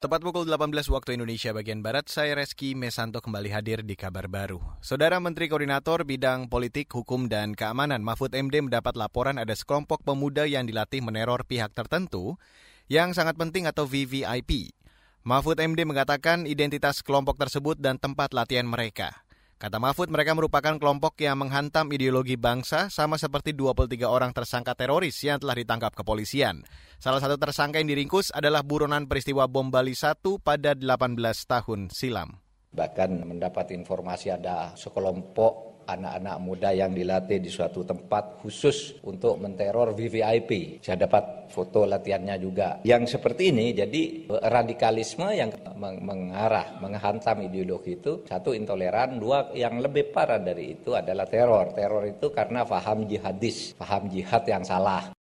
Tepat pukul 18 waktu Indonesia bagian Barat, saya Reski Mesanto kembali hadir di kabar baru. Saudara Menteri Koordinator Bidang Politik, Hukum, dan Keamanan Mahfud MD mendapat laporan ada sekelompok pemuda yang dilatih meneror pihak tertentu yang sangat penting atau VVIP. Mahfud MD mengatakan identitas kelompok tersebut dan tempat latihan mereka. Kata Mahfud, mereka merupakan kelompok yang menghantam ideologi bangsa sama seperti 23 orang tersangka teroris yang telah ditangkap kepolisian. Salah satu tersangka yang diringkus adalah buronan peristiwa bom Bali 1 pada 18 tahun silam. Bahkan mendapat informasi ada sekelompok anak-anak muda yang dilatih di suatu tempat khusus untuk menteror VVIP. Saya dapat foto latihannya juga. Yang seperti ini, jadi radikalisme yang mengarah, menghantam ideologi itu, satu intoleran, dua yang lebih parah dari itu adalah teror. Teror itu karena faham jihadis, faham jihad yang salah.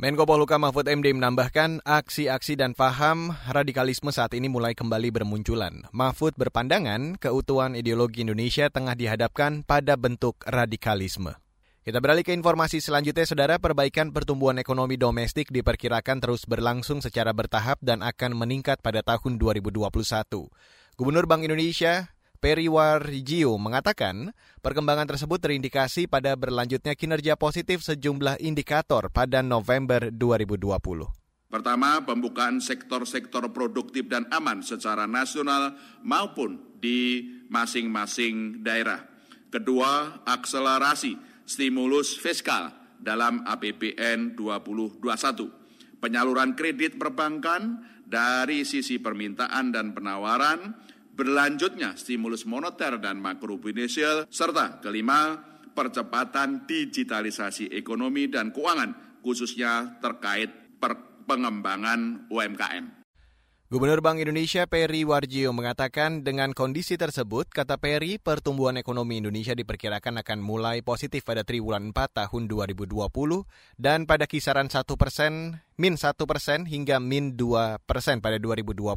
Menko Polhukam Mahfud MD menambahkan aksi-aksi dan paham radikalisme saat ini mulai kembali bermunculan. Mahfud berpandangan keutuhan ideologi Indonesia tengah dihadapkan pada bentuk radikalisme. Kita beralih ke informasi selanjutnya, Saudara. Perbaikan pertumbuhan ekonomi domestik diperkirakan terus berlangsung secara bertahap dan akan meningkat pada tahun 2021. Gubernur Bank Indonesia Peri Warjio mengatakan perkembangan tersebut terindikasi pada berlanjutnya kinerja positif sejumlah indikator pada November 2020. Pertama, pembukaan sektor-sektor produktif dan aman secara nasional maupun di masing-masing daerah. Kedua, akselerasi stimulus fiskal dalam APBN 2021. Penyaluran kredit perbankan dari sisi permintaan dan penawaran berlanjutnya stimulus moneter dan makroprudensial, serta kelima, percepatan digitalisasi ekonomi dan keuangan, khususnya terkait pengembangan UMKM. Gubernur Bank Indonesia Peri Warjio mengatakan dengan kondisi tersebut, kata Peri, pertumbuhan ekonomi Indonesia diperkirakan akan mulai positif pada triwulan 4 tahun 2020 dan pada kisaran 1 persen, min 1 persen hingga min 2 persen pada 2020.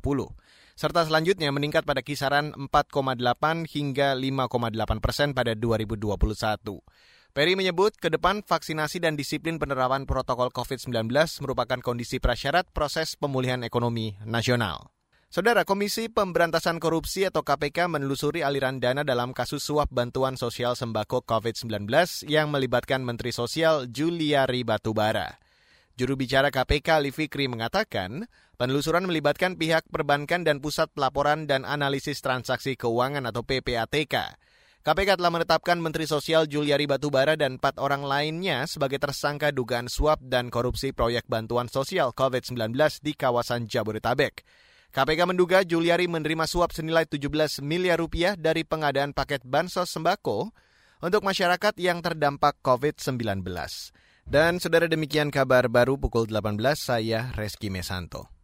Serta selanjutnya meningkat pada kisaran 4,8 hingga 5,8 persen pada 2021. Peri menyebut ke depan vaksinasi dan disiplin penerapan protokol COVID-19 merupakan kondisi prasyarat proses pemulihan ekonomi nasional. Saudara Komisi Pemberantasan Korupsi atau KPK menelusuri aliran dana dalam kasus suap bantuan sosial sembako COVID-19 yang melibatkan Menteri Sosial Juliari Batubara. Juru bicara KPK Ali Fikri mengatakan, penelusuran melibatkan pihak perbankan dan Pusat Pelaporan dan Analisis Transaksi Keuangan atau PPATK. KPK telah menetapkan Menteri Sosial Juliari Batubara dan empat orang lainnya sebagai tersangka dugaan suap dan korupsi proyek bantuan sosial COVID-19 di kawasan Jabodetabek. KPK menduga Juliari menerima suap senilai 17 miliar rupiah dari pengadaan paket bansos sembako untuk masyarakat yang terdampak COVID-19. Dan saudara demikian kabar baru pukul 18, saya Reski Mesanto.